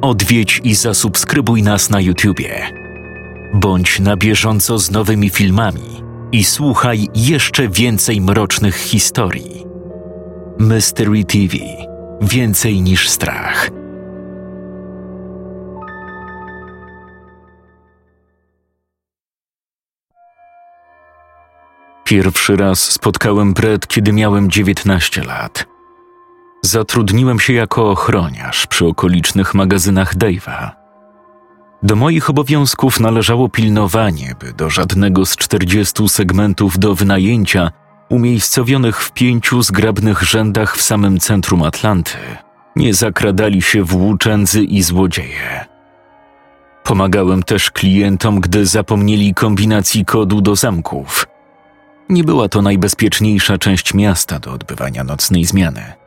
odwiedź i zasubskrybuj nas na YouTubie. Bądź na bieżąco z nowymi filmami i słuchaj jeszcze więcej mrocznych historii. Mystery TV Więcej niż strach. Pierwszy raz spotkałem Brett, kiedy miałem 19 lat. Zatrudniłem się jako ochroniarz przy okolicznych magazynach Dave'a. Do moich obowiązków należało pilnowanie, by do żadnego z 40 segmentów do wynajęcia, umiejscowionych w pięciu zgrabnych rzędach w samym centrum Atlanty, nie zakradali się włóczędzy i złodzieje. Pomagałem też klientom, gdy zapomnieli kombinacji kodu do zamków. Nie była to najbezpieczniejsza część miasta do odbywania nocnej zmiany,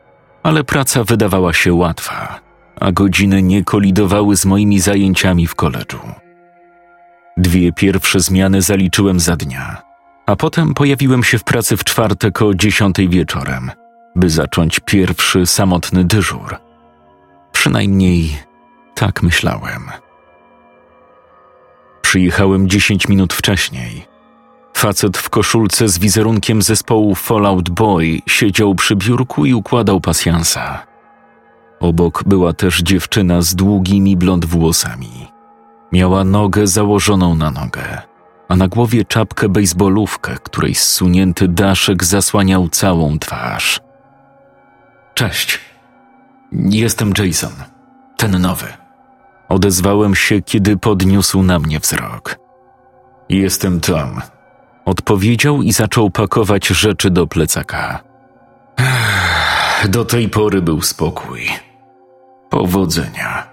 ale praca wydawała się łatwa, a godziny nie kolidowały z moimi zajęciami w koledżu. Dwie pierwsze zmiany zaliczyłem za dnia, a potem pojawiłem się w pracy w czwartek o dziesiątej wieczorem, by zacząć pierwszy samotny dyżur. Przynajmniej tak myślałem. Przyjechałem dziesięć minut wcześniej. Facet w koszulce z wizerunkiem zespołu Fallout Boy siedział przy biurku i układał pasjansa. Obok była też dziewczyna z długimi blond włosami. Miała nogę założoną na nogę, a na głowie czapkę bejsbolówkę, której zsunięty daszek zasłaniał całą twarz. Cześć. Jestem Jason, ten nowy. Odezwałem się, kiedy podniósł na mnie wzrok. Jestem Tom. Odpowiedział i zaczął pakować rzeczy do plecaka. Do tej pory był spokój. Powodzenia.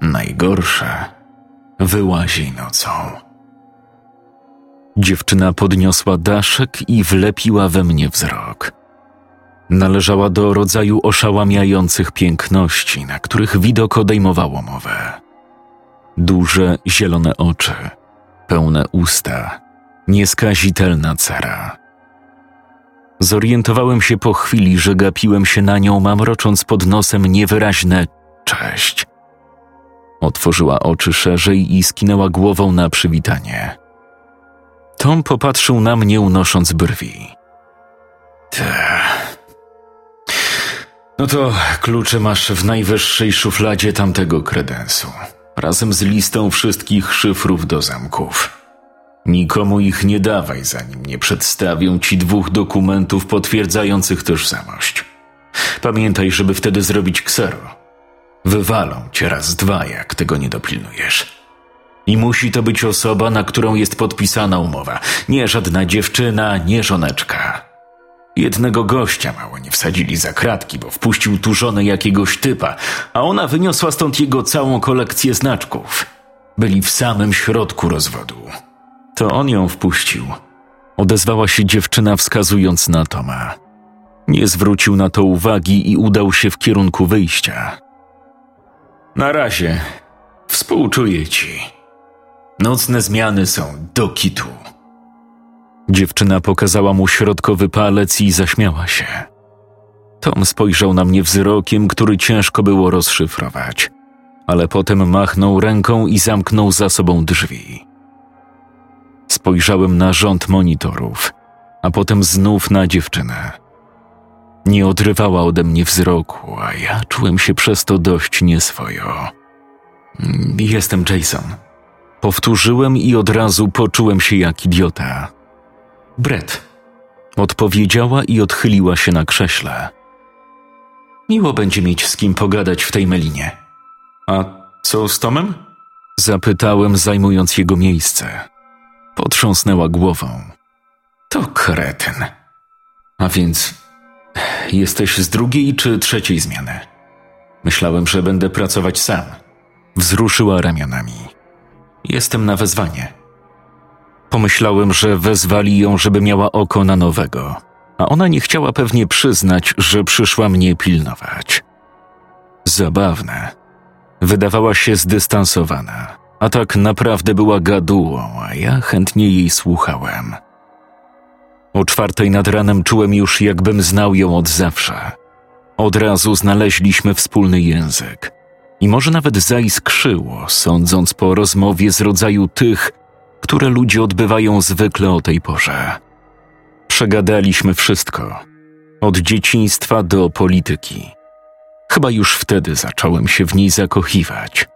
Najgorsze wyłazi nocą. Dziewczyna podniosła daszek i wlepiła we mnie wzrok. Należała do rodzaju oszałamiających piękności, na których widok odejmowało mowę. Duże, zielone oczy, pełne usta, nieskazitelna cera. Zorientowałem się po chwili, że gapiłem się na nią, mamrocząc pod nosem niewyraźne cześć. Otworzyła oczy szerzej i skinęła głową na przywitanie. Tom popatrzył na mnie, unosząc brwi. Ta. No to klucze masz w najwyższej szufladzie tamtego kredensu, razem z listą wszystkich szyfrów do zamków. Nikomu ich nie dawaj, zanim nie przedstawią ci dwóch dokumentów potwierdzających tożsamość. Pamiętaj, żeby wtedy zrobić ksero. Wywalą cię raz dwa, jak tego nie dopilnujesz. I musi to być osoba, na którą jest podpisana umowa. Nie żadna dziewczyna, nie żoneczka. Jednego gościa mało nie wsadzili za kratki, bo wpuścił tu żonę jakiegoś typa, a ona wyniosła stąd jego całą kolekcję znaczków. Byli w samym środku rozwodu. To on ją wpuścił. Odezwała się dziewczyna, wskazując na Toma. Nie zwrócił na to uwagi i udał się w kierunku wyjścia. Na razie. Współczuję ci. Nocne zmiany są do kitu. Dziewczyna pokazała mu środkowy palec i zaśmiała się. Tom spojrzał na mnie wzrokiem, który ciężko było rozszyfrować, ale potem machnął ręką i zamknął za sobą drzwi. Spojrzałem na rząd monitorów, a potem znów na dziewczynę. Nie odrywała ode mnie wzroku, a ja czułem się przez to dość nieswojo. Jestem Jason. Powtórzyłem i od razu poczułem się jak idiota. Brett. Odpowiedziała i odchyliła się na krześle. Miło będzie mieć z kim pogadać w tej melinie. A co z Tomem? Zapytałem, zajmując jego miejsce. Potrząsnęła głową. To kretyn. A więc jesteś z drugiej czy trzeciej zmiany? Myślałem, że będę pracować sam. Wzruszyła ramionami. Jestem na wezwanie. Pomyślałem, że wezwali ją, żeby miała oko na nowego, a ona nie chciała pewnie przyznać, że przyszła mnie pilnować. Zabawne. Wydawała się zdystansowana, a tak naprawdę była gadułą, a ja chętnie jej słuchałem. O czwartej nad ranem czułem już, jakbym znał ją od zawsze. Od razu znaleźliśmy wspólny język I może nawet zaiskrzyło, sądząc po rozmowie z rodzaju tych, które ludzie odbywają zwykle o tej porze. Przegadaliśmy wszystko, od dzieciństwa do polityki. Chyba już wtedy zacząłem się w niej zakochiwać.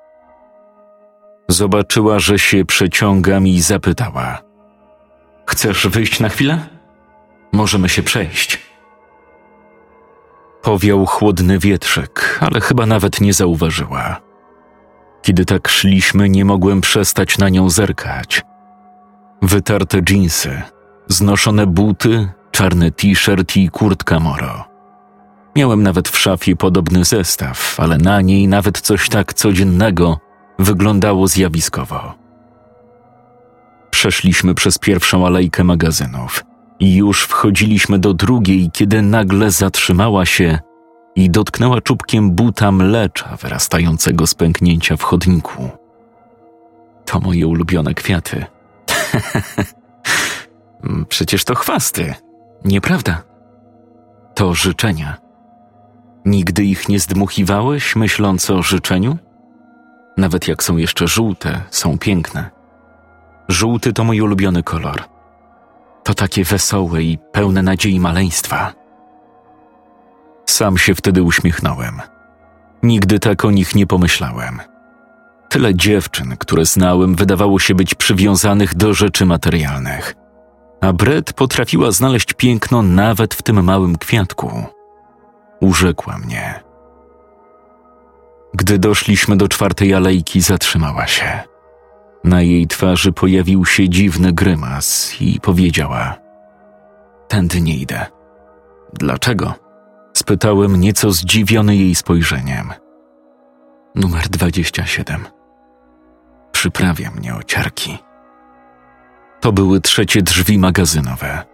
Zobaczyła, że się przeciągam i zapytała: Chcesz wyjść na chwilę? Możemy się przejść. Powiał chłodny wietrzyk, ale chyba nawet nie zauważyła. Kiedy tak szliśmy, nie mogłem przestać na nią zerkać. Wytarte dżinsy, znoszone buty, czarny t-shirt i kurtka moro. Miałem nawet w szafie podobny zestaw, ale na niej nawet coś tak codziennego wyglądało zjawiskowo. Przeszliśmy przez pierwszą alejkę magazynów i już wchodziliśmy do drugiej, kiedy nagle zatrzymała się i dotknęła czubkiem buta mlecza wyrastającego z pęknięcia w chodniku. To moje ulubione kwiaty. Przecież to chwasty, nieprawda? To życzenia. Nigdy ich nie zdmuchiwałeś, myśląc o życzeniu? Nawet jak są jeszcze żółte, są piękne. Żółty to mój ulubiony kolor. To takie wesołe i pełne nadziei maleństwa. Sam się wtedy uśmiechnąłem. Nigdy tak o nich nie pomyślałem. Tyle dziewczyn, które znałem, wydawało się być przywiązanych do rzeczy materialnych. A Brett potrafiła znaleźć piękno nawet w tym małym kwiatku. Urzekła mnie. Gdy doszliśmy do czwartej alejki, zatrzymała się. Na jej twarzy pojawił się dziwny grymas i powiedziała: Tędy nie idę. Dlaczego? Spytałem nieco zdziwiony jej spojrzeniem. Numer 27. Przyprawia mnie o ciarki. To były trzecie drzwi magazynowe.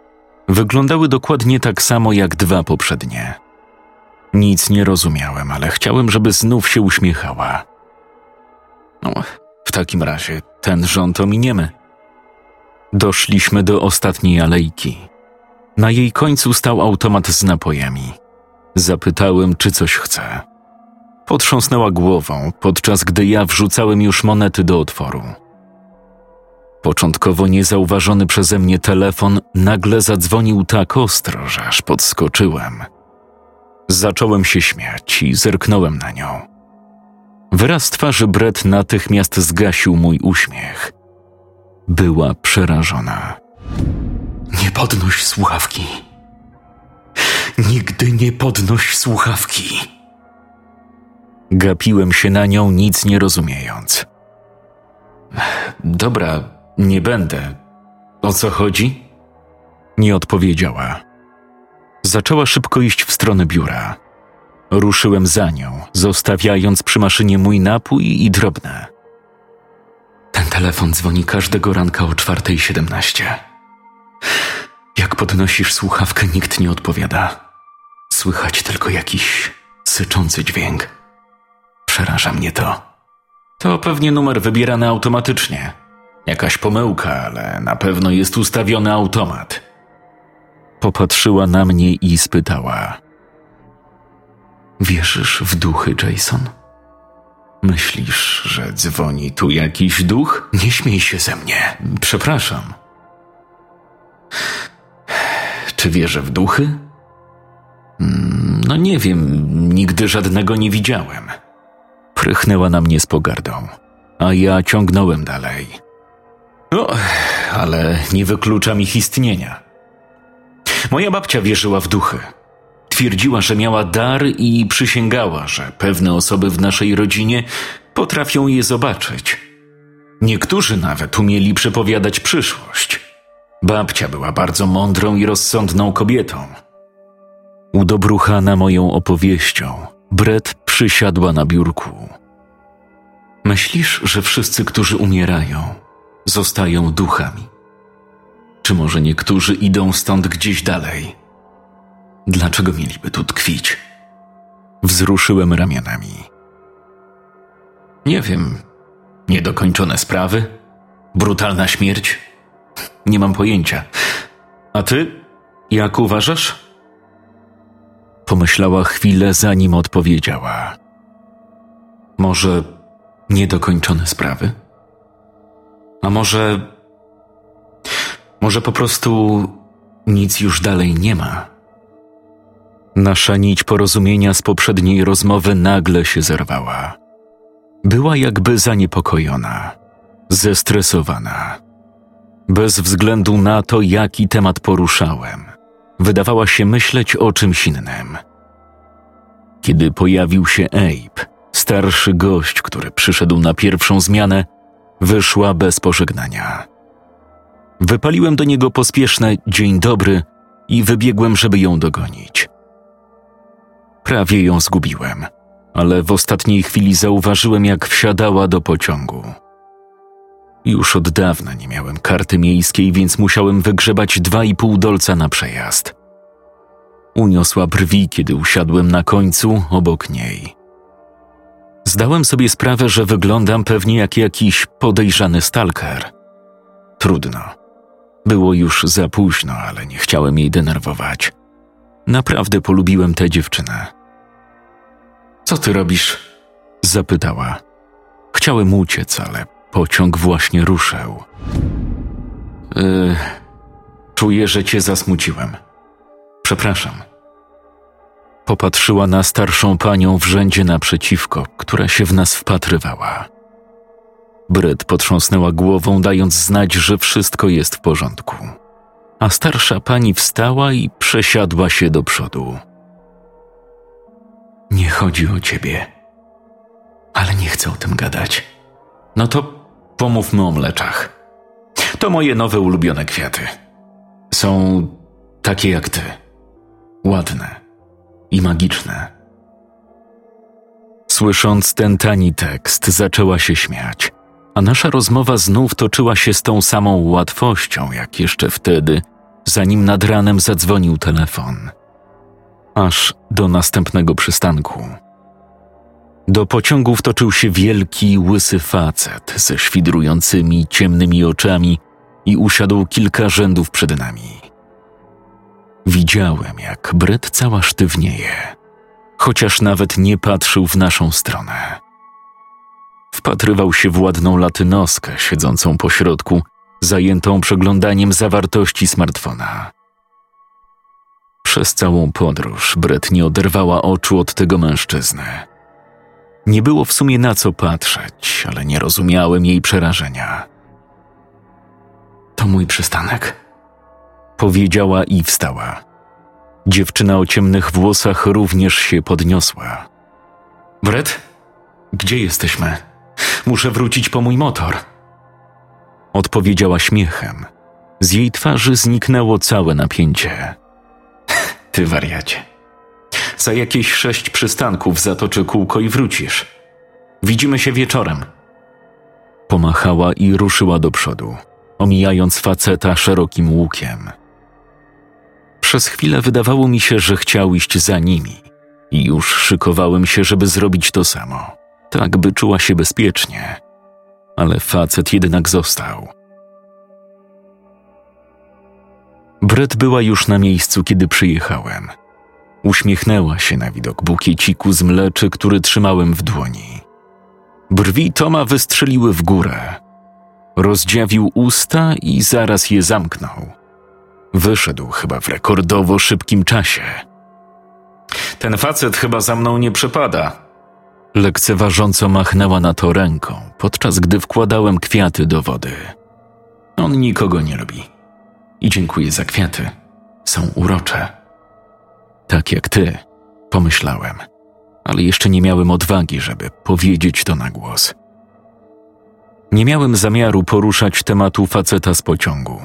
Wyglądały dokładnie tak samo jak dwa poprzednie. Nic nie rozumiałem, ale chciałem, żeby znów się uśmiechała. No, w takim razie ten rząd ominiemy. Doszliśmy do ostatniej alejki. Na jej końcu stał automat z napojami. Zapytałem, czy coś chce. Potrząsnęła głową, podczas gdy ja wrzucałem już monety do otworu. Początkowo niezauważony przeze mnie telefon nagle zadzwonił tak ostro, że aż podskoczyłem. Zacząłem się śmiać i zerknąłem na nią. Wyraz twarzy Brett natychmiast zgasił mój uśmiech. Była przerażona. Nie podnoś słuchawki. Nigdy nie podnoś słuchawki. Gapiłem się na nią, nic nie rozumiejąc. Dobra, nie będę. O co chodzi? Nie odpowiedziała. Zaczęła szybko iść w stronę biura. Ruszyłem za nią, zostawiając przy maszynie mój napój i drobne. Ten telefon dzwoni każdego ranka o 4.17. Jak podnosisz słuchawkę, nikt nie odpowiada. Słychać tylko jakiś syczący dźwięk. Przeraża mnie to. To pewnie numer wybierany automatycznie. Jakaś pomyłka, ale na pewno jest ustawiony automat. Popatrzyła na mnie i spytała: Wierzysz w duchy, Jason? Myślisz, że dzwoni tu jakiś duch? Nie śmiej się ze mnie. Przepraszam. Czy wierzę w duchy? Mm, no nie wiem, nigdy żadnego nie widziałem. Prychnęła na mnie z pogardą, a ja ciągnąłem dalej. No, ale nie wykluczam ich istnienia. Moja babcia wierzyła w duchy. Twierdziła, że miała dar i przysięgała, że pewne osoby w naszej rodzinie potrafią je zobaczyć. Niektórzy nawet umieli przepowiadać przyszłość. Babcia była bardzo mądrą i rozsądną kobietą. Udobruchana moją opowieścią, Brett przysiadła na biurku. Myślisz, że wszyscy, którzy umierają, zostają duchami? Czy może niektórzy idą stąd gdzieś dalej? Dlaczego mieliby tu tkwić? Wzruszyłem ramionami. Nie wiem. Niedokończone sprawy? Brutalna śmierć? Nie mam pojęcia. A ty? Jak uważasz? Pomyślała chwilę, zanim odpowiedziała. Może niedokończone sprawy? A może. Może po prostu nic już dalej nie ma? Nasza nić porozumienia z poprzedniej rozmowy nagle się zerwała. Była jakby zaniepokojona, zestresowana. Bez względu na to, jaki temat poruszałem, wydawała się myśleć o czymś innym. Kiedy pojawił się Abe, starszy gość, który przyszedł na pierwszą zmianę, wyszła bez pożegnania. Wypaliłem do niego pospieszne dzień dobry i wybiegłem, żeby ją dogonić. Prawie ją zgubiłem, ale w ostatniej chwili zauważyłem, jak wsiadała do pociągu. Już od dawna nie miałem karty miejskiej, więc musiałem wygrzebać dwa i pół dolca na przejazd. Uniosła brwi, kiedy usiadłem na końcu obok niej. Zdałem sobie sprawę, że wyglądam pewnie jak jakiś podejrzany stalker. Trudno. Było już za późno, ale nie chciałem jej denerwować. Naprawdę polubiłem tę dziewczynę. Co ty robisz? Zapytała. Chciałem uciec, ale pociąg właśnie ruszył. Yy, czuję, że cię zasmuciłem. Przepraszam. Popatrzyła na starszą panią w rzędzie naprzeciwko, która się w nas wpatrywała. Bryt potrząsnęła głową, dając znać, że wszystko jest w porządku. A starsza pani wstała i przesiadła się do przodu. Nie chodzi o ciebie, ale nie chcę o tym gadać. No to pomówmy o mleczach. To moje nowe ulubione kwiaty. Są takie jak ty. Ładne i magiczne. Słysząc ten tani tekst, zaczęła się śmiać, a nasza rozmowa znów toczyła się z tą samą łatwością, jak jeszcze wtedy, zanim nad ranem zadzwonił telefon. Aż do następnego przystanku. Do pociągu wtoczył się wielki, łysy facet ze świdrującymi, ciemnymi oczami i usiadł kilka rzędów przed nami. Widziałem, jak Brett cała sztywnieje, chociaż nawet nie patrzył w naszą stronę. Wpatrywał się w ładną latynoskę siedzącą po środku, zajętą przeglądaniem zawartości smartfona. Przez całą podróż Brett nie oderwała oczu od tego mężczyzny. Nie było w sumie na co patrzeć, ale nie rozumiałem jej przerażenia. To mój przystanek, powiedziała i wstała. Dziewczyna o ciemnych włosach również się podniosła. Brett, gdzie jesteśmy? Muszę wrócić po mój motor. Odpowiedziała śmiechem. Z jej twarzy zniknęło całe napięcie. Ty wariacie. Za jakieś sześć przystanków zatoczy kółko i wrócisz. Widzimy się wieczorem. Pomachała i ruszyła do przodu, omijając faceta szerokim łukiem. Przez chwilę wydawało mi się, że chciał iść za nimi i już szykowałem się, żeby zrobić to samo, tak by czuła się bezpiecznie. Ale facet jednak został. Brett była już na miejscu, kiedy przyjechałem. Uśmiechnęła się na widok bukieciku z mleczy, który trzymałem w dłoni. Brwi Toma wystrzeliły w górę. Rozdziawił usta i zaraz je zamknął. Wyszedł chyba w rekordowo szybkim czasie. Ten facet chyba za mną nie przepada. Lekceważąco machnęła na to ręką, podczas gdy wkładałem kwiaty do wody. On nikogo nie lubi. I dziękuję za kwiaty. Są urocze. Tak jak ty, pomyślałem, ale jeszcze nie miałem odwagi, żeby powiedzieć to na głos. Nie miałem zamiaru poruszać tematu faceta z pociągu.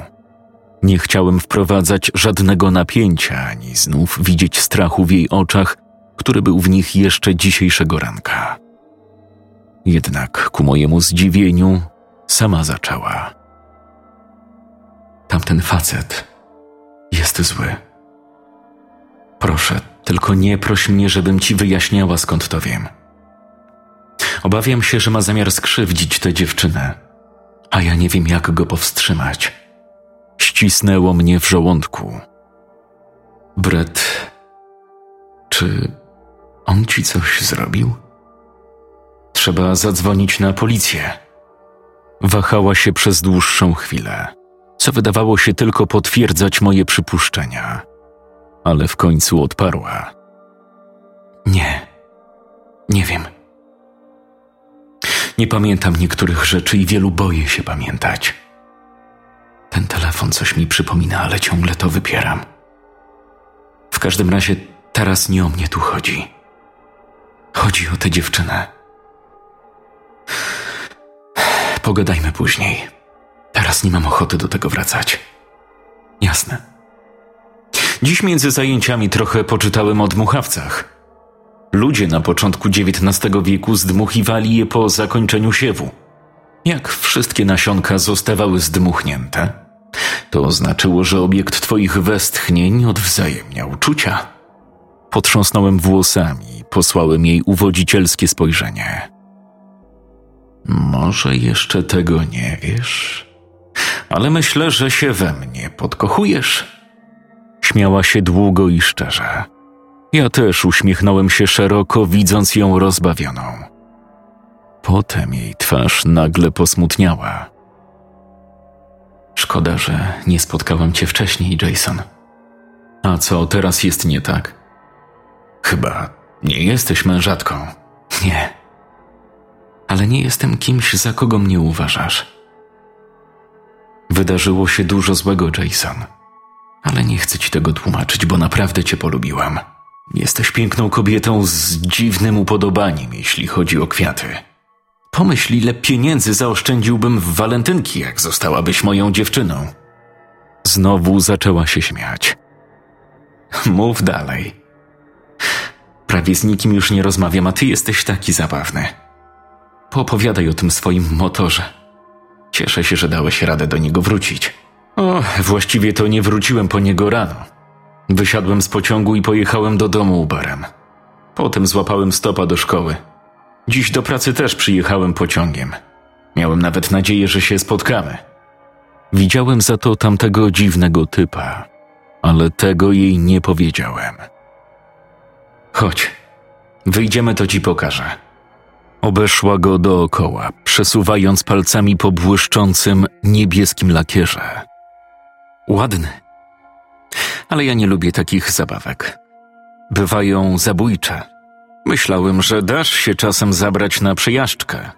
Nie chciałem wprowadzać żadnego napięcia, ani znów widzieć strachu w jej oczach, który był w nich jeszcze dzisiejszego ranka. Jednak ku mojemu zdziwieniu sama zaczęła. Tamten facet jest zły. Proszę, tylko nie proś mnie, żebym ci wyjaśniała, skąd to wiem. Obawiam się, że ma zamiar skrzywdzić tę dziewczynę, a ja nie wiem, jak go powstrzymać. Ścisnęło mnie w żołądku. Brett, czy on ci coś zrobił? trzeba zadzwonić na policję. Wahała się przez dłuższą chwilę, co wydawało się tylko potwierdzać moje przypuszczenia, ale w końcu odparła. Nie, nie wiem. Nie pamiętam niektórych rzeczy i wielu boję się pamiętać. Ten telefon coś mi przypomina, ale ciągle to wypieram. W każdym razie teraz nie o mnie tu chodzi. Chodzi o tę dziewczynę. Pogadajmy później. Teraz nie mam ochoty do tego wracać. Jasne. Dziś między zajęciami trochę poczytałem o dmuchawcach. Ludzie na początku XIX wieku zdmuchiwali je po zakończeniu siewu. Jak wszystkie nasionka zostawały zdmuchnięte, to znaczyło, że obiekt twoich westchnień odwzajemnia uczucia. Potrząsnąłem włosami, posłałem jej uwodzicielskie spojrzenie. Może jeszcze tego nie wiesz, ale myślę, że się we mnie podkochujesz. Śmiała się długo i szczerze. Ja też uśmiechnąłem się szeroko, widząc ją rozbawioną. Potem jej twarz nagle posmutniała. Szkoda, że nie spotkałam cię wcześniej, Jason. A co teraz jest nie tak? Chyba nie jesteś mężatką. Nie. Ale nie jestem kimś, za kogo mnie uważasz. Wydarzyło się dużo złego, Jason. Ale nie chcę ci tego tłumaczyć, bo naprawdę cię polubiłam. Jesteś piękną kobietą z dziwnym upodobaniem, jeśli chodzi o kwiaty. Pomyśl, ile pieniędzy zaoszczędziłbym w walentynki, jak zostałabyś moją dziewczyną. Znowu zaczęła się śmiać. Mów dalej. Prawie z nikim już nie rozmawiam, a ty jesteś taki zabawny. Poopowiadaj o tym swoim motorze. Cieszę się, że dałeś radę do niego wrócić. O, właściwie to nie wróciłem po niego rano. Wysiadłem z pociągu i pojechałem do domu Uberem. Potem złapałem stopa do szkoły. Dziś do pracy też przyjechałem pociągiem. Miałem nawet nadzieję, że się spotkamy. Widziałem za to tamtego dziwnego typa, ale tego jej nie powiedziałem. Chodź, wyjdziemy, to ci pokażę. Obeszła go dookoła, przesuwając palcami po błyszczącym, niebieskim lakierze. Ładny. Ale ja nie lubię takich zabawek. Bywają zabójcze. Myślałem, że dasz się czasem zabrać na przejażdżkę.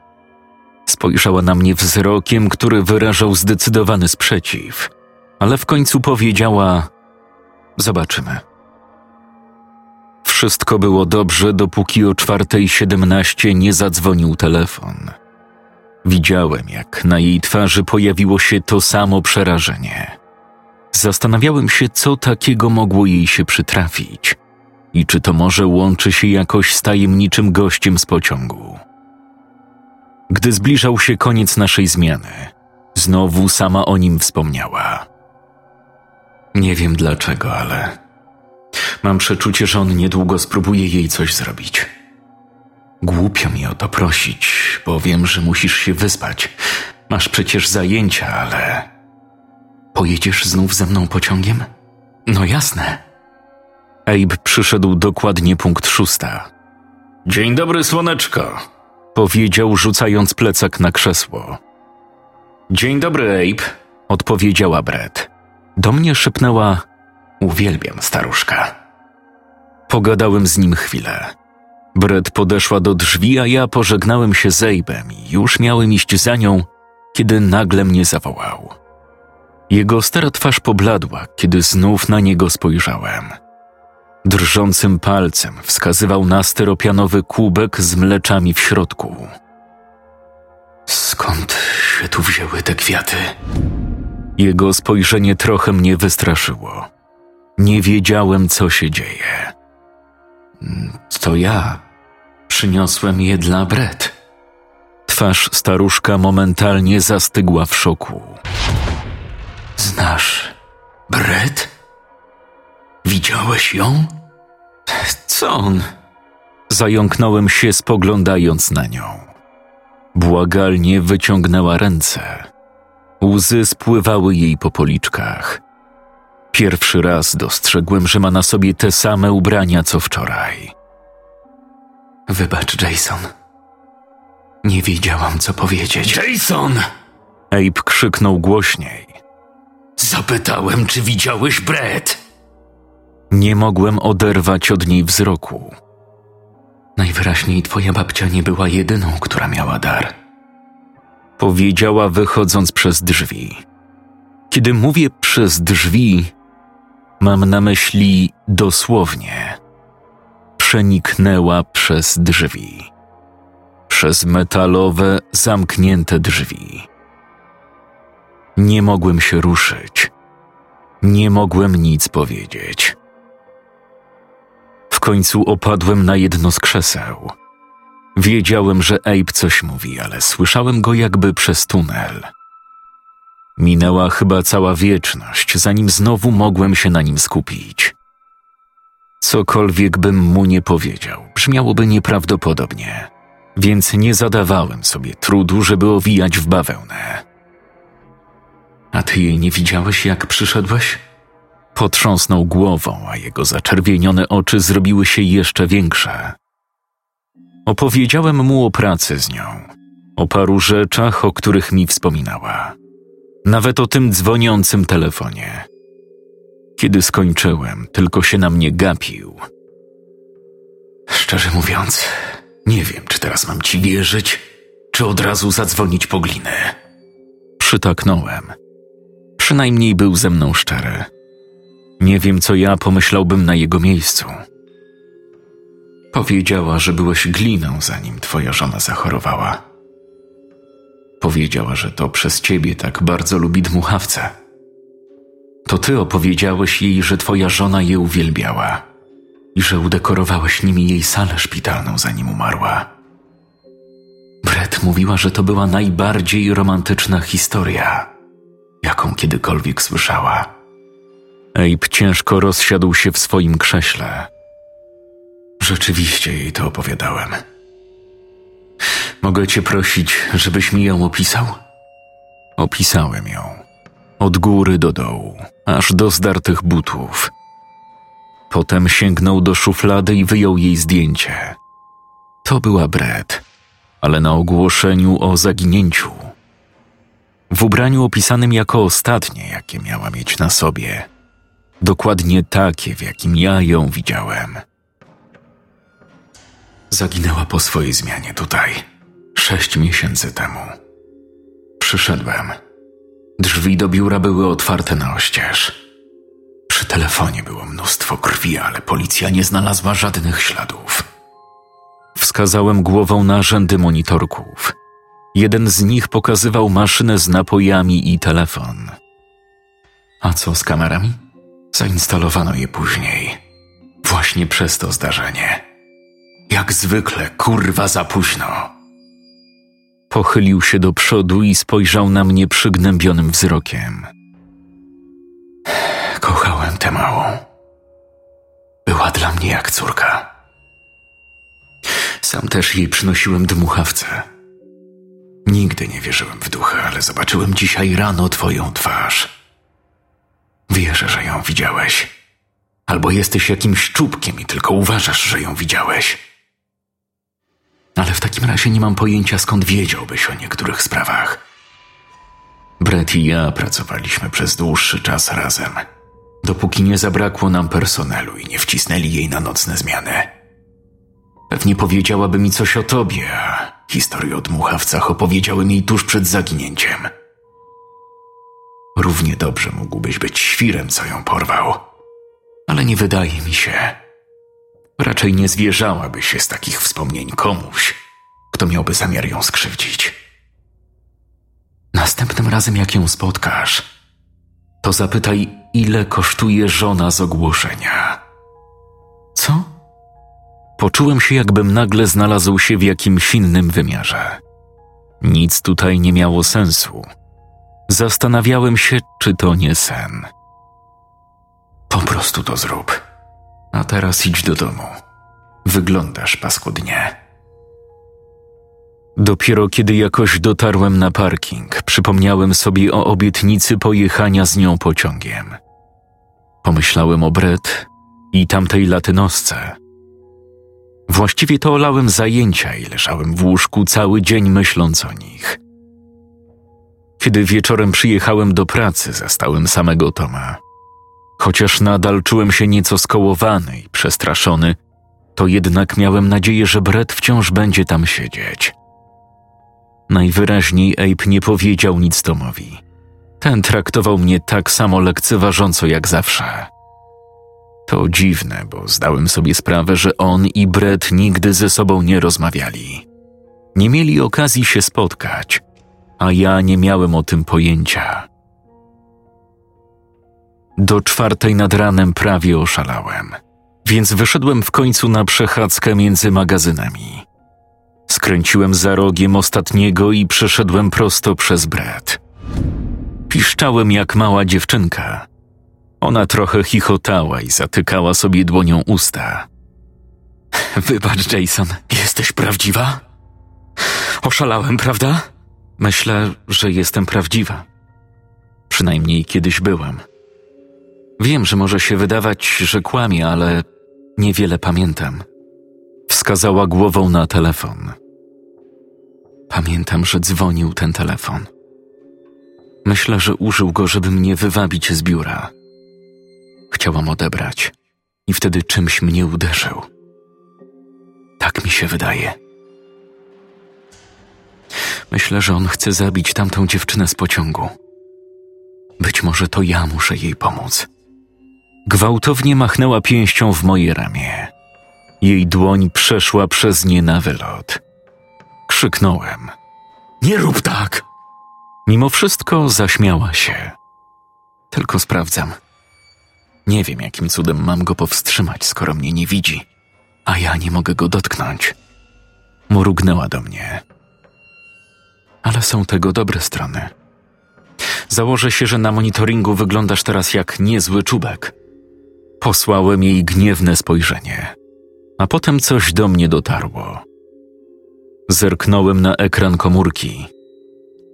Spojrzała na mnie wzrokiem, który wyrażał zdecydowany sprzeciw, ale w końcu powiedziała: Zobaczymy. Wszystko było dobrze, dopóki o czwartej siedemnaście nie zadzwonił telefon. Widziałem, jak na jej twarzy pojawiło się to samo przerażenie. Zastanawiałem się, co takiego mogło jej się przytrafić i czy to może łączy się jakoś z tajemniczym gościem z pociągu. Gdy zbliżał się koniec naszej zmiany, znowu sama o nim wspomniała. Nie wiem dlaczego, ale Mam przeczucie, że on niedługo spróbuje jej coś zrobić. Głupio mi o to prosić, bo wiem, że musisz się wyspać. Masz przecież zajęcia, ale. Pojedziesz znów ze mną pociągiem? No jasne. Abe przyszedł dokładnie punkt szósta. Dzień dobry, słoneczko, powiedział, rzucając plecak na krzesło. Dzień dobry, Abe, odpowiedziała Brett. Do mnie szepnęła: Uwielbiam staruszka. Pogadałem z nim chwilę. Brett podeszła do drzwi, a ja pożegnałem się z Abe'em i już miałem iść za nią, kiedy nagle mnie zawołał. Jego stara twarz pobladła, kiedy znów na niego spojrzałem. Drżącym palcem wskazywał na steropianowy kubek z mleczami w środku. Skąd się tu wzięły te kwiaty? Jego spojrzenie trochę mnie wystraszyło. Nie wiedziałem, co się dzieje. To ja przyniosłem je dla Brett. Twarz staruszka momentalnie zastygła w szoku. Znasz Brett? Widziałeś ją? Co on? Zająknąłem się, spoglądając na nią. Błagalnie wyciągnęła ręce. Łzy spływały jej po policzkach. Pierwszy raz dostrzegłem, że ma na sobie te same ubrania co wczoraj. Wybacz, Jason. Nie wiedziałam, co powiedzieć. Jason! Abe krzyknął głośniej. Zapytałem, czy widziałeś Brett. Nie mogłem oderwać od niej wzroku. Najwyraźniej twoja babcia nie była jedyną, która miała dar. Powiedziała, wychodząc przez drzwi. Kiedy mówię przez drzwi, mam na myśli dosłownie. Przeniknęła przez drzwi. Przez metalowe, zamknięte drzwi. Nie mogłem się ruszyć. Nie mogłem nic powiedzieć. W końcu opadłem na jedno z krzeseł. Wiedziałem, że Abe coś mówi, ale słyszałem go jakby przez tunel. Minęła chyba cała wieczność, zanim znowu mogłem się na nim skupić. Cokolwiek bym mu nie powiedział, brzmiałoby nieprawdopodobnie, więc nie zadawałem sobie trudu, żeby owijać w bawełnę. A ty jej nie widziałeś, jak przyszedłeś? Potrząsnął głową, a jego zaczerwienione oczy zrobiły się jeszcze większe. Opowiedziałem mu o pracy z nią, o paru rzeczach, o których mi wspominała. Nawet o tym dzwoniącym telefonie. Kiedy skończyłem, tylko się na mnie gapił. Szczerze mówiąc, nie wiem, czy teraz mam ci wierzyć, czy od razu zadzwonić po glinę. Przytaknąłem. Przynajmniej był ze mną szczery. Nie wiem, co ja pomyślałbym na jego miejscu. Powiedziała, że byłeś gliną, zanim twoja żona zachorowała. Powiedziała, że to przez ciebie tak bardzo lubi dmuchawce. To ty opowiedziałeś jej, że twoja żona je uwielbiała i że udekorowałeś nimi jej salę szpitalną, zanim umarła. Brett mówiła, że to była najbardziej romantyczna historia, jaką kiedykolwiek słyszała. Abe ciężko rozsiadł się w swoim krześle. Rzeczywiście jej to opowiadałem. Mogę cię prosić, żebyś mi ją opisał? Opisałem ją. Od góry do dołu, aż do zdartych butów. Potem sięgnął do szuflady i wyjął jej zdjęcie. To była Brett, ale na ogłoszeniu o zaginięciu. W ubraniu opisanym jako ostatnie, jakie miała mieć na sobie. Dokładnie takie, w jakim ja ją widziałem. Zaginęła po swojej zmianie tutaj, sześć miesięcy temu. Przyszedłem. Drzwi do biura były otwarte na oścież. Przy telefonie było mnóstwo krwi, ale policja nie znalazła żadnych śladów. Wskazałem głową na rzędy monitorków. Jeden z nich pokazywał maszynę z napojami i telefon. A co z kamerami? Zainstalowano je później. Właśnie przez to zdarzenie. Jak zwykle, kurwa, za późno. Pochylił się do przodu i spojrzał na mnie przygnębionym wzrokiem. Kochałem tę małą. Była dla mnie jak córka. Sam też jej przynosiłem dmuchawce. Nigdy nie wierzyłem w duchy, ale zobaczyłem dzisiaj rano twoją twarz. Wierzę, że ją widziałeś. Albo jesteś jakimś czubkiem i tylko uważasz, że ją widziałeś. Ale w takim razie nie mam pojęcia, skąd wiedziałbyś o niektórych sprawach. Brett i ja pracowaliśmy przez dłuższy czas razem, dopóki nie zabrakło nam personelu i nie wcisnęli jej na nocne zmiany. Pewnie powiedziałaby mi coś o tobie, a historię o dmuchawcach opowiedziałem jej tuż przed zaginięciem. Równie dobrze mógłbyś być świrem, co ją porwał. Ale nie wydaje mi się. Raczej nie zwierzałaby się z takich wspomnień komuś, kto miałby zamiar ją skrzywdzić. Następnym razem, jak ją spotkasz, to zapytaj, ile kosztuje żona z ogłoszenia. Co? Poczułem się, jakbym nagle znalazł się w jakimś innym wymiarze. Nic tutaj nie miało sensu. Zastanawiałem się, czy to nie sen. Po prostu to zrób. A teraz idź do domu. Wyglądasz paskudnie. Dopiero kiedy jakoś dotarłem na parking, przypomniałem sobie o obietnicy pojechania z nią pociągiem. Pomyślałem o Brett i tamtej latynosce. Właściwie to olałem zajęcia i leżałem w łóżku cały dzień myśląc o nich. Kiedy wieczorem przyjechałem do pracy, zastałem samego Toma. Chociaż nadal czułem się nieco skołowany i przestraszony, to jednak miałem nadzieję, że Brett wciąż będzie tam siedzieć. Najwyraźniej Abe nie powiedział nic Tomowi. Ten traktował mnie tak samo lekceważąco jak zawsze. To dziwne, bo zdałem sobie sprawę, że on i Brett nigdy ze sobą nie rozmawiali. Nie mieli okazji się spotkać, a ja nie miałem o tym pojęcia. Do czwartej nad ranem prawie oszalałem, więc wyszedłem w końcu na przechadzkę między magazynami. Skręciłem za rogiem ostatniego i przeszedłem prosto przez Brett. Piszczałem jak mała dziewczynka. Ona trochę chichotała i zatykała sobie dłonią usta. Wybacz, Jason, jesteś prawdziwa? Oszalałem, prawda? Myślę, że jestem prawdziwa. Przynajmniej kiedyś byłem. Wiem, że może się wydawać, że kłamie, ale niewiele pamiętam. Wskazała głową na telefon. Pamiętam, że dzwonił ten telefon. Myślę, że użył go, żeby mnie wywabić z biura. Chciałam odebrać i wtedy czymś mnie uderzył. Tak mi się wydaje. Myślę, że on chce zabić tamtą dziewczynę z pociągu. Być może to ja muszę jej pomóc. Gwałtownie machnęła pięścią w moje ramię. Jej dłoń przeszła przez nie na wylot. Krzyknąłem. Nie rób tak! Mimo wszystko zaśmiała się. Tylko sprawdzam. Nie wiem, jakim cudem mam go powstrzymać, skoro mnie nie widzi, a ja nie mogę go dotknąć. Mrugnęła do mnie. Ale są tego dobre strony. Założę się, że na monitoringu wyglądasz teraz jak niezły czubek. Posłałem jej gniewne spojrzenie, a potem coś do mnie dotarło. Zerknąłem na ekran komórki.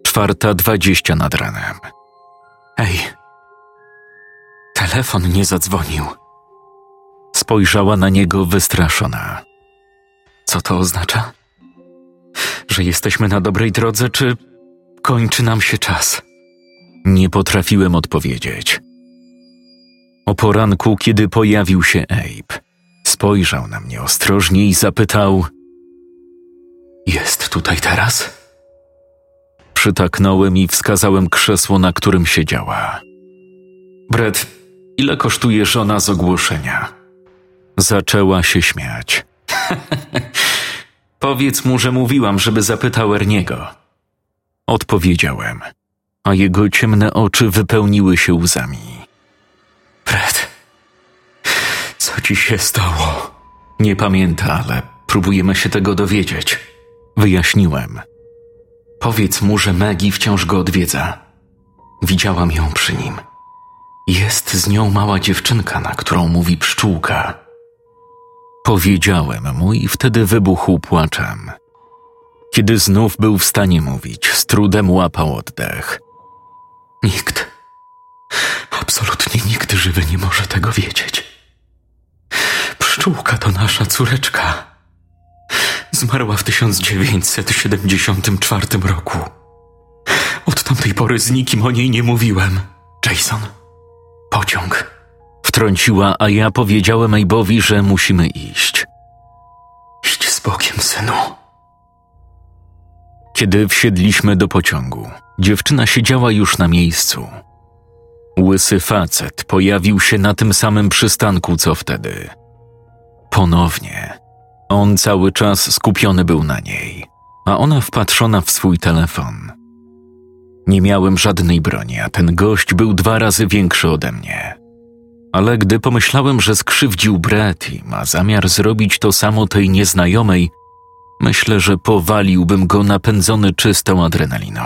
Czwarta dwadzieścia nad ranem. Ej, telefon nie zadzwonił. Spojrzała na niego wystraszona. Co to oznacza? Że jesteśmy na dobrej drodze, czy kończy nam się czas? Nie potrafiłem odpowiedzieć. O poranku, kiedy pojawił się Abe, spojrzał na mnie ostrożnie i zapytał: Jest tutaj teraz? Przytaknąłem i wskazałem krzesło, na którym siedziała. Brett, ile kosztuje żona z ogłoszenia? Zaczęła się śmiać. Powiedz mu, że mówiłam, żeby zapytał Erniego. Odpowiedziałem, a jego ciemne oczy wypełniły się łzami. Ci się stało? Nie pamięta, ale próbujemy się tego dowiedzieć. Wyjaśniłem. Powiedz mu, że Maggie wciąż go odwiedza. Widziałam ją przy nim. Jest z nią mała dziewczynka, na którą mówi pszczółka. Powiedziałem mu i wtedy wybuchł płaczem. Kiedy znów był w stanie mówić, z trudem łapał oddech. Nikt, absolutnie nikt żywy nie może tego wiedzieć. Pszczółka to nasza córeczka. Zmarła w 1974 roku. Od tamtej pory z nikim o niej nie mówiłem. Jason, pociąg. Wtrąciła, a ja powiedziałem Ejbowi, że musimy iść. Idź z Bogiem, synu. Kiedy wsiedliśmy do pociągu, dziewczyna siedziała już na miejscu. Łysy facet pojawił się na tym samym przystanku co wtedy. Ponownie. On cały czas skupiony był na niej, a ona wpatrzona w swój telefon. Nie miałem żadnej broni, a ten gość był dwa razy większy ode mnie. Ale gdy pomyślałem, że skrzywdził Brett i ma zamiar zrobić to samo tej nieznajomej, myślę, że powaliłbym go napędzony czystą adrenaliną.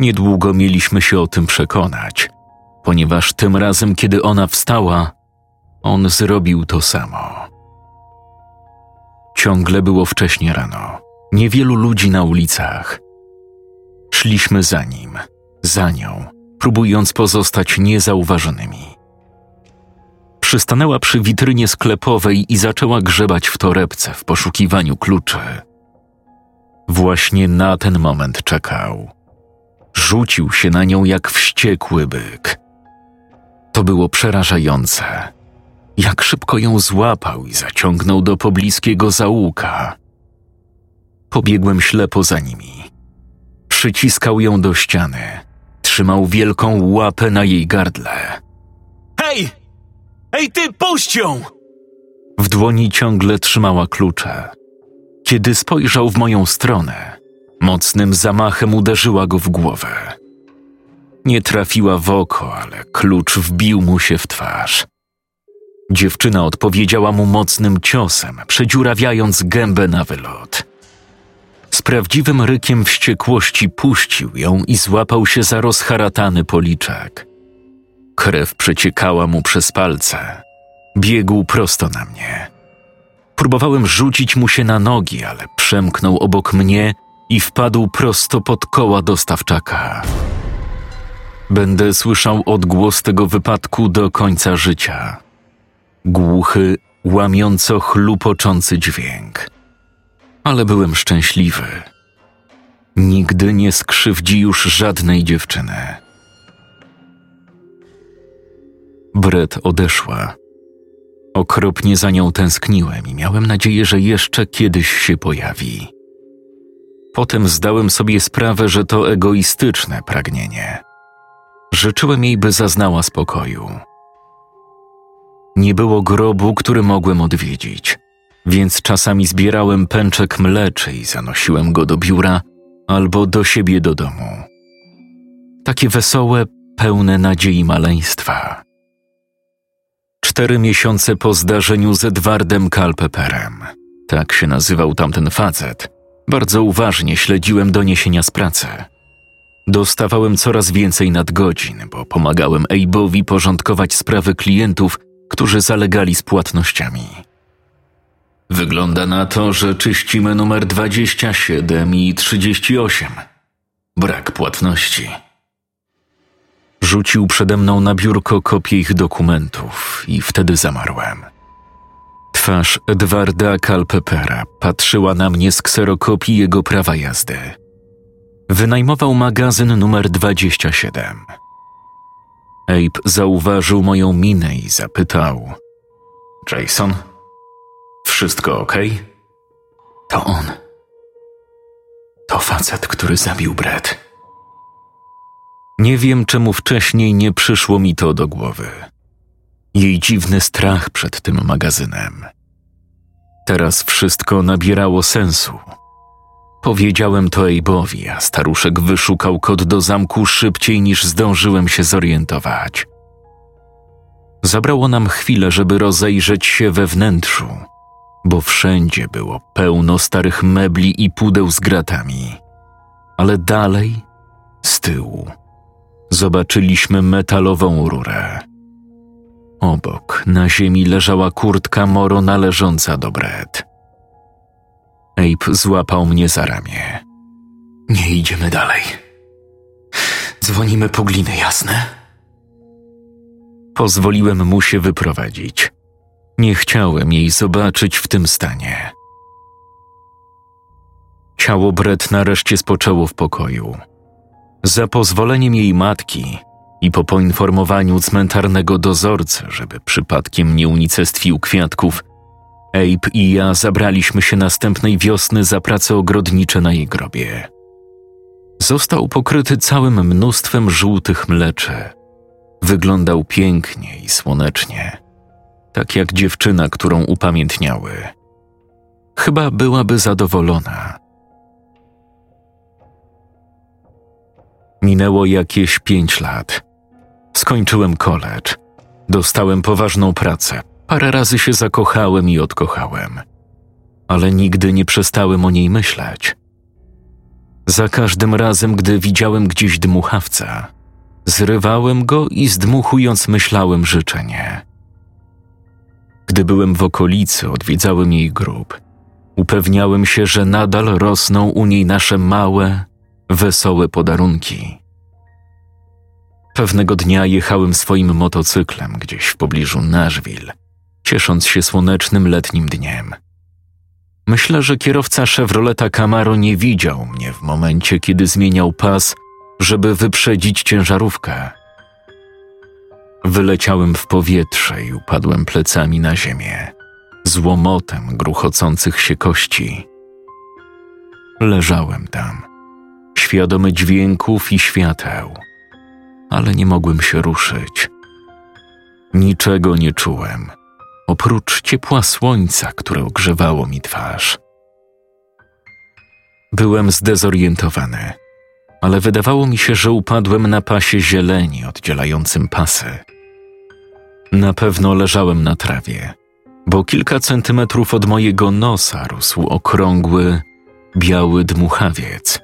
Niedługo mieliśmy się o tym przekonać, ponieważ tym razem, kiedy ona wstała, on zrobił to samo. Ciągle było wcześnie rano, niewielu ludzi na ulicach. Szliśmy za nim, za nią, próbując pozostać niezauważonymi. Przystanęła przy witrynie sklepowej i zaczęła grzebać w torebce w poszukiwaniu kluczy. Właśnie na ten moment czekał. Rzucił się na nią jak wściekły byk. To było przerażające. Jak szybko ją złapał i zaciągnął do pobliskiego zaułka. Pobiegłem ślepo za nimi. Przyciskał ją do ściany. Trzymał wielką łapę na jej gardle. Hej! Ej, ty, puść ją! W dłoni ciągle trzymała klucze. Kiedy spojrzał w moją stronę, mocnym zamachem uderzyła go w głowę. Nie trafiła w oko, ale klucz wbił mu się w twarz. Dziewczyna odpowiedziała mu mocnym ciosem, przedziurawiając gębę na wylot. Z prawdziwym rykiem wściekłości puścił ją i złapał się za rozharatany policzek. Krew przeciekała mu przez palce. Biegł prosto na mnie. Próbowałem rzucić mu się na nogi, ale przemknął obok mnie i wpadł prosto pod koła dostawczaka. Będę słyszał odgłos tego wypadku do końca życia. Głuchy, łamiąco chlupoczący dźwięk. Ale byłem szczęśliwy. Nigdy nie skrzywdzi już żadnej dziewczyny. Bret odeszła. Okropnie za nią tęskniłem i miałem nadzieję, że jeszcze kiedyś się pojawi. Potem zdałem sobie sprawę, że to egoistyczne pragnienie. Życzyłem jej, by zaznała spokoju. Nie było grobu, który mogłem odwiedzić, więc czasami zbierałem pęczek mleczy i zanosiłem go do biura albo do siebie do domu. Takie wesołe, pełne nadziei maleństwa. Cztery miesiące po zdarzeniu z Edwardem Kalpeperem, tak się nazywał tamten facet, bardzo uważnie śledziłem doniesienia z pracy. Dostawałem coraz więcej nadgodzin, bo pomagałem Abe'owi porządkować sprawy klientów, którzy zalegali z płatnościami. Wygląda na to, że czyścimy numer 27 i 38. Brak płatności. Rzucił przede mną na biurko kopię ich dokumentów i wtedy zamarłem. Twarz Edwarda Kalpepera patrzyła na mnie z kserokopii jego prawa jazdy. Wynajmował magazyn numer 27. Abe zauważył moją minę i zapytał: Jason, wszystko ok? To on. To facet, który zabił Brett. Nie wiem, czemu wcześniej nie przyszło mi to do głowy. Jej dziwny strach przed tym magazynem. Teraz wszystko nabierało sensu. Powiedziałem to Ejbowi, a staruszek wyszukał kod do zamku szybciej niż zdążyłem się zorientować. Zabrało nam chwilę, żeby rozejrzeć się we wnętrzu, bo wszędzie było pełno starych mebli i pudeł z gratami. Ale dalej, z tyłu, zobaczyliśmy metalową rurę. Obok na ziemi leżała kurtka Moro należąca do Brett. Abe złapał mnie za ramię. Nie idziemy dalej. Dzwonimy po gliny, jasne? Pozwoliłem mu się wyprowadzić. Nie chciałem jej zobaczyć w tym stanie. Ciało Brett nareszcie spoczęło w pokoju. Za pozwoleniem jej matki i po poinformowaniu cmentarnego dozorcy, żeby przypadkiem nie unicestwił kwiatków, Abe i ja zabraliśmy się następnej wiosny za prace ogrodnicze na jej grobie. Został pokryty całym mnóstwem żółtych mleczy. Wyglądał pięknie i słonecznie, tak jak dziewczyna, którą upamiętniały. Chyba byłaby zadowolona. Minęło jakieś pięć lat. Skończyłem college. Dostałem poważną pracę. Parę razy się zakochałem i odkochałem. Ale nigdy nie przestałem o niej myśleć. Za każdym razem, gdy widziałem gdzieś dmuchawca, zrywałem go i zdmuchując myślałem życzenie. Gdy byłem w okolicy, odwiedzałem jej grób. Upewniałem się, że nadal rosną u niej nasze małe, wesołe podarunki. Pewnego dnia jechałem swoim motocyklem gdzieś w pobliżu Nashville, ciesząc się słonecznym letnim dniem. Myślę, że kierowca Chevroleta Camaro nie widział mnie w momencie, kiedy zmieniał pas, żeby wyprzedzić ciężarówkę. Wyleciałem w powietrze i upadłem plecami na ziemię, z łomotem gruchocących się kości. Leżałem tam, świadomy dźwięków i świateł, ale nie mogłem się ruszyć. Niczego nie czułem, oprócz ciepła słońca, które ogrzewało mi twarz. Byłem zdezorientowany, ale wydawało mi się, że upadłem na pasie zieleni oddzielającym pasy. Na pewno leżałem na trawie, bo kilka centymetrów od mojego nosa rósł okrągły, biały dmuchawiec.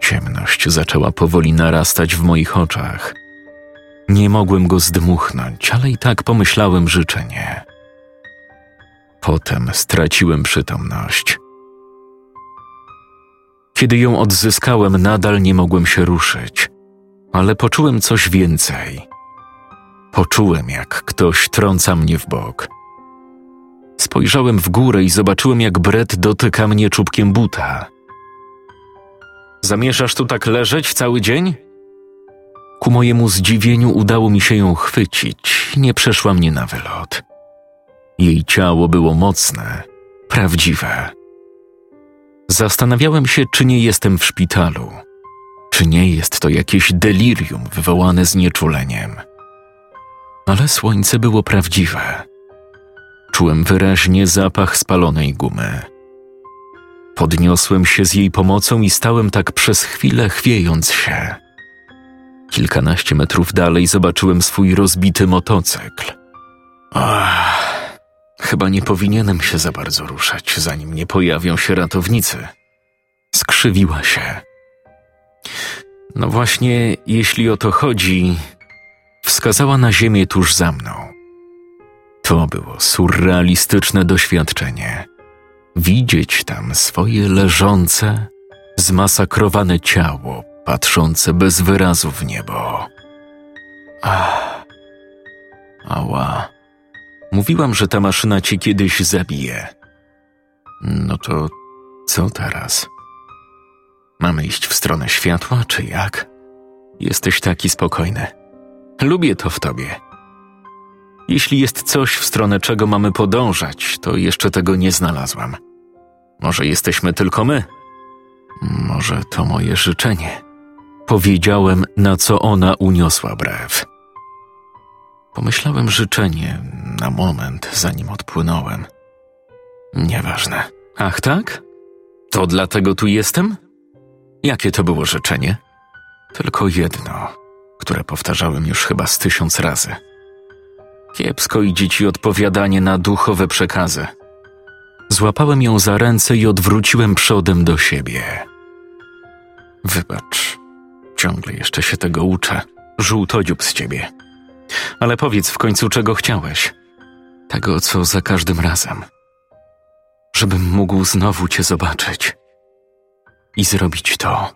Ciemność zaczęła powoli narastać w moich oczach. Nie mogłem go zdmuchnąć, ale i tak pomyślałem życzenie. Potem straciłem przytomność. Kiedy ją odzyskałem, nadal nie mogłem się ruszyć, ale poczułem coś więcej. Poczułem, jak ktoś trąca mnie w bok. Spojrzałem w górę i zobaczyłem, jak Brett dotyka mnie czubkiem buta. Zamierzasz tu tak leżeć cały dzień? Ku mojemu zdziwieniu udało mi się ją chwycić, nie przeszła mnie na wylot. Jej ciało było mocne, prawdziwe. Zastanawiałem się, czy nie jestem w szpitalu, czy nie jest to jakieś delirium wywołane znieczuleniem. Ale słońce było prawdziwe. Czułem wyraźnie zapach spalonej gumy. Podniosłem się z jej pomocą i stałem tak przez chwilę, chwiejąc się. Kilkanaście metrów dalej zobaczyłem swój rozbity motocykl. Ach, chyba nie powinienem się za bardzo ruszać, zanim nie pojawią się ratownicy. Skrzywiła się. No właśnie, jeśli o to chodzi, wskazała na ziemię tuż za mną. To było surrealistyczne doświadczenie. Widzieć tam swoje leżące, zmasakrowane ciało, patrzące bez wyrazu w niebo. Ach, ała. Mówiłam, że ta maszyna cię kiedyś zabije. No to co teraz? Mamy iść w stronę światła, czy jak? Jesteś taki spokojny. Lubię to w tobie. Jeśli jest coś, w stronę czego mamy podążać, to jeszcze tego nie znalazłam. Może jesteśmy tylko my? Może to moje życzenie. Powiedziałem, na co ona uniosła brew. Pomyślałem życzenie na moment, zanim odpłynąłem. Nieważne. Ach tak? To dlatego tu jestem? Jakie to było życzenie? Tylko jedno, które powtarzałem już chyba z tysiąc razy. Kiepsko idzie ci odpowiadanie na duchowe przekazy. Złapałem ją za ręce i odwróciłem przodem do siebie. Wybacz, ciągle jeszcze się tego uczę. Żółtodziób z ciebie. Ale powiedz w końcu, czego chciałeś. Tego, co za każdym razem. Żebym mógł znowu cię zobaczyć. I zrobić to.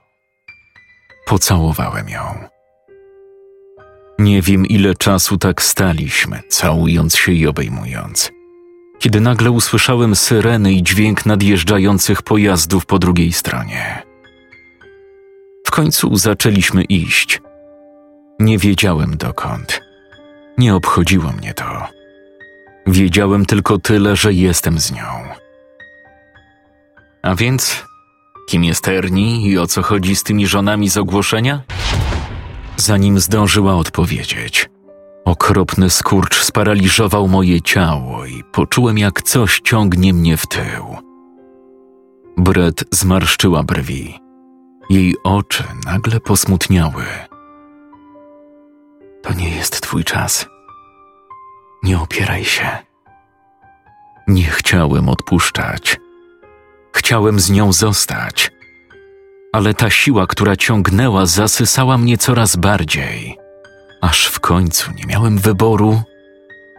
Pocałowałem ją. Nie wiem, ile czasu tak staliśmy, całując się i obejmując, kiedy nagle usłyszałem syreny i dźwięk nadjeżdżających pojazdów po drugiej stronie. Końcu zaczęliśmy iść. Nie wiedziałem dokąd. Nie obchodziło mnie to. Wiedziałem tylko tyle, że jestem z nią. A więc, kim jest Erni i o co chodzi z tymi żonami z ogłoszenia? zanim zdążyła odpowiedzieć. Okropny skurcz sparaliżował moje ciało i poczułem, jak coś ciągnie mnie w tył. Bret zmarszczyła brwi. Jej oczy nagle posmutniały. To nie jest twój czas. Nie opieraj się. Nie chciałem odpuszczać. Chciałem z nią zostać ale ta siła, która ciągnęła, zasysała mnie coraz bardziej, aż w końcu nie miałem wyboru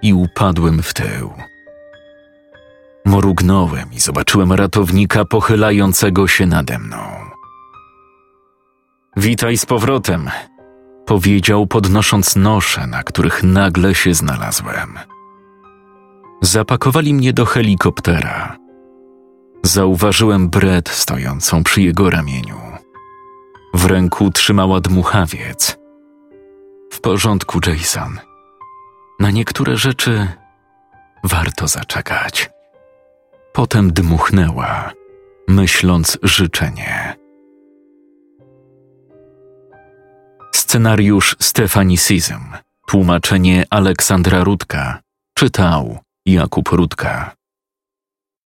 i upadłem w tył. Morugnąłem i zobaczyłem ratownika pochylającego się nade mną. Witaj z powrotem. Powiedział, podnosząc nosze, na których nagle się znalazłem. Zapakowali mnie do helikoptera. Zauważyłem Brett stojącą przy jego ramieniu. W ręku trzymała dmuchawiec. W porządku, Jason. Na niektóre rzeczy warto zaczekać. Potem dmuchnęła, myśląc życzenie. Scenariusz Stefani Sizm. Tłumaczenie Aleksandra Rudka. Czytał Jakub Rudka.